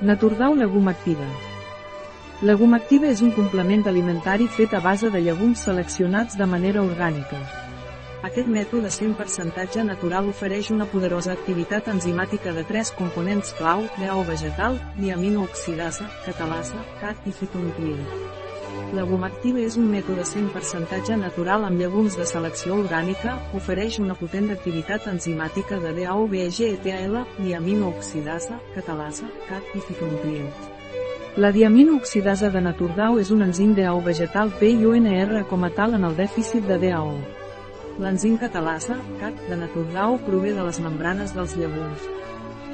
Naturdau Legum Activa. Legum Activa és un complement alimentari fet a base de llegums seleccionats de manera orgànica. Aquest mètode 100% natural ofereix una poderosa activitat enzimàtica de tres components clau, DAO vegetal, diaminooxidasa, catalasa, CAT i fitonutrient. Gomactiva és un mètode 100% natural amb llegums de selecció orgànica, ofereix una potent activitat enzimàtica de DAO-VEGETAL, diaminooxidasa, catalasa, CAT i fitonutrients. La diaminooxidasa de Naturdau és un enzim DAO vegetal PIONR com a tal en el dèficit de DAO. L'enzim catalasa, CAT, de Naturdau prové de les membranes dels llegums.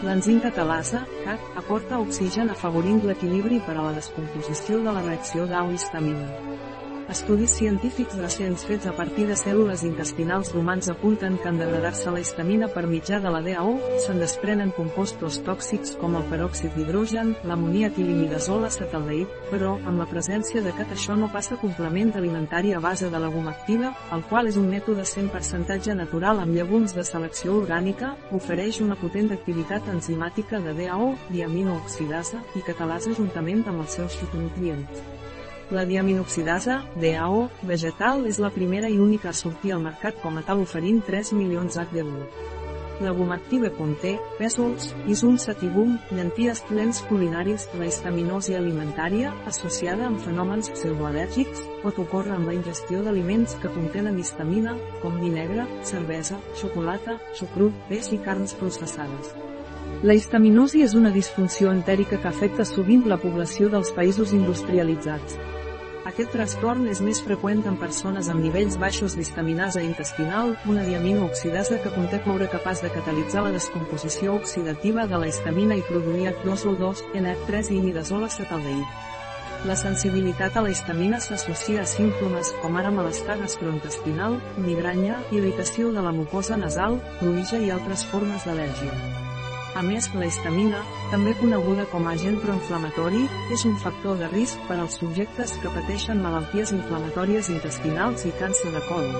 L'enzim catalasa, CAC, aporta oxigen afavorint l'equilibri per a la descomposició de la reacció d'au-histamina. Estudis científics recents fets a partir de cèl·lules intestinals d'humans apunten que en degradar-se la histamina per mitjà de la DAO, se'n desprenen compostos tòxics com el peròxid d'hidrogen, l'amoníac i l'imidazol acetaldehid, però, amb la presència de cat això no passa complement alimentari a base de legum activa, el qual és un mètode 100% natural amb llegums de selecció orgànica, ofereix una potent activitat enzimàtica de DAO, diaminooxidasa, i catalasa juntament amb els seus fitonutrients. La diaminoxidasa, DAO, vegetal és la primera i única a sortir al mercat com a tal oferint 3 milions HDU. La gomactiva conté, pèsols, isum sativum, llenties plens culinaris, la histaminosi alimentària, associada amb fenòmens pseudoalèrgics, pot ocórrer amb la ingestió d'aliments que contenen histamina, com vi negre, cervesa, xocolata, xucrut, peix i carns processades. La histaminosi és una disfunció entèrica que afecta sovint la població dels països industrialitzats. Aquest trastorn és més freqüent en persones amb nivells baixos d'histaminasa intestinal, una diaminooxidasa que conté coure capaç de catalitzar la descomposició oxidativa de la histamina i produir H2O2, NH3 i imidazol acetaldehid. La sensibilitat a la histamina s'associa a símptomes com ara malestar gastrointestinal, migranya, irritació de la mucosa nasal, pruïja i altres formes d'al·lèrgia. A més, la histamina, també coneguda com a agent proinflamatori, és un factor de risc per als subjectes que pateixen malalties inflamatòries intestinals i càncer de colon.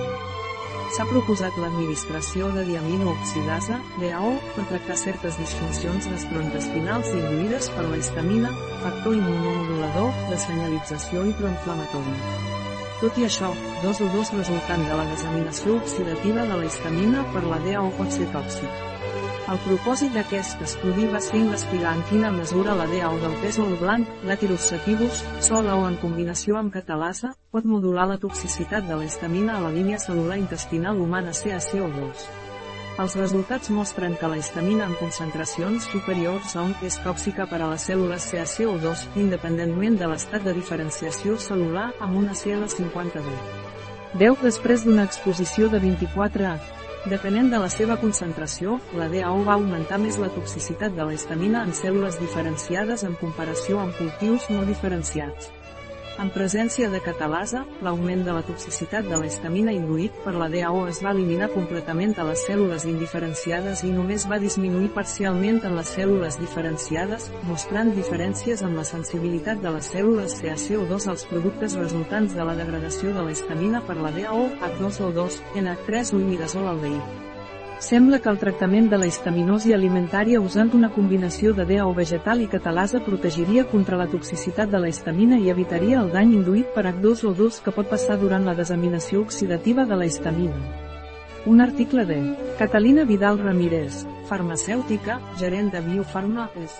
S'ha proposat l'administració de diaminooxidasa, DAO, per tractar certes disfuncions gastrointestinals induïdes per la histamina, factor immunomodulador, de senyalització i proinflamatori. Tot i això, dos o dos resultant de la desaminació oxidativa de la histamina per la DAO pot ser tòxic. El propòsit d'aquest estudi va ser investigar en quina mesura la DAO del pèsol blanc, l'Atirus sativus, sola o en combinació amb catalasa, pot modular la toxicitat de l'estamina a la línia celular intestinal humana CaCO2. Els resultats mostren que la histamina en concentracions superiors a un és tòxica per a les cèl·lules CaCO2, independentment de l'estat de diferenciació celular amb una CL52. 10 després d'una exposició de 24 a Depenent de la seva concentració, la DAO va augmentar més la toxicitat de l'estamina en cèl·lules diferenciades en comparació amb cultius no diferenciats. En presència de catalasa, l'augment de la toxicitat de l'estamina induït per la DAO es va eliminar completament a les cèl·lules indiferenciades i només va disminuir parcialment en les cèl·lules diferenciades, mostrant diferències en la sensibilitat de les cèl·lules CaCO2 als productes resultants de la degradació de l'estamina per la DAO, H2O2, N3 o imidazol aldehid. Sembla que el tractament de la histaminosi alimentària usant una combinació de DAO vegetal i catalasa protegiria contra la toxicitat de la histamina i evitaria el dany induït per H2O2 que pot passar durant la desaminació oxidativa de la histamina. Un article de Catalina Vidal Ramírez, farmacèutica, gerent de Biofarma, és